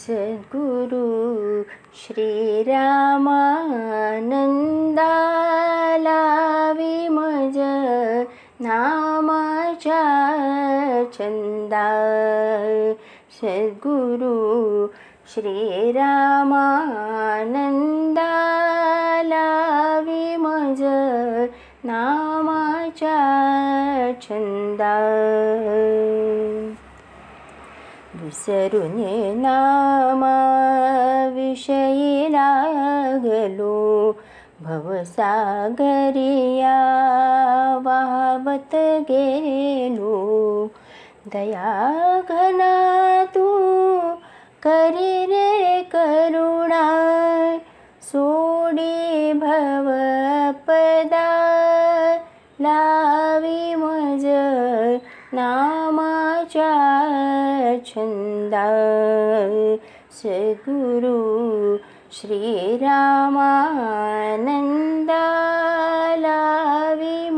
सद्गुरु श्रीरामानन्दालाविमज नामाचा चन्दा सद्गुरु श्रीरामानन्दालाविमज नामाचा छन्दा विसरुने नामा विषयी गेलो दया घना तू करी रे करुणा सोडी भवपदा। लावी मज नामाचा छन्दा सद्गुरु श्रीरामानन्दालावी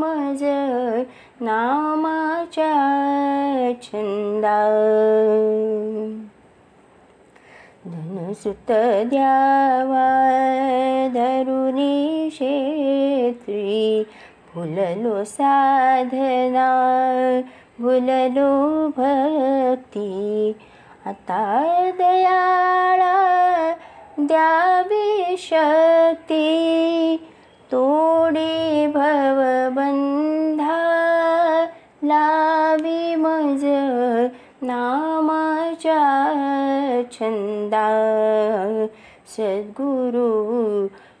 मज नामाचा छन्दा धनसुत द्यावा धरुणी क्षेत्री भुललो साधना भवबन्धा लावी मज नामाचा छन्दा सद्गुरु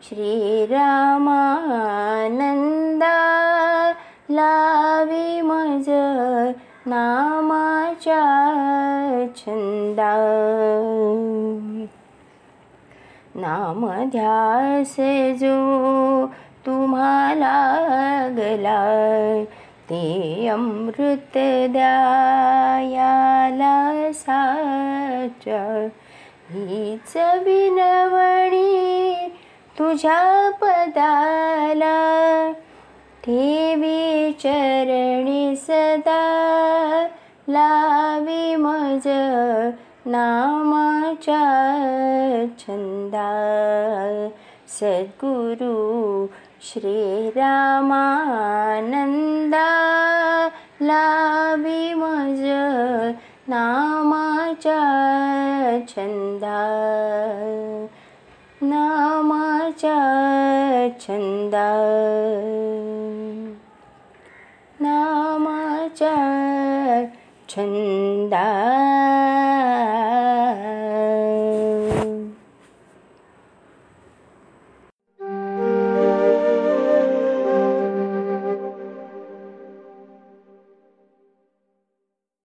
श्रीरामानन्दा नामाच्या छंदा नाम नामध्यास जो तुम्हाला गला ते अमृत द्यायाला साचा. हीच विनवणी तुझ्या पदाला. ठेवी चरणी सदा नामाचा छन्दा सद्गुरु श्रीरामानन्दा छन्दा नामाचा छन्दा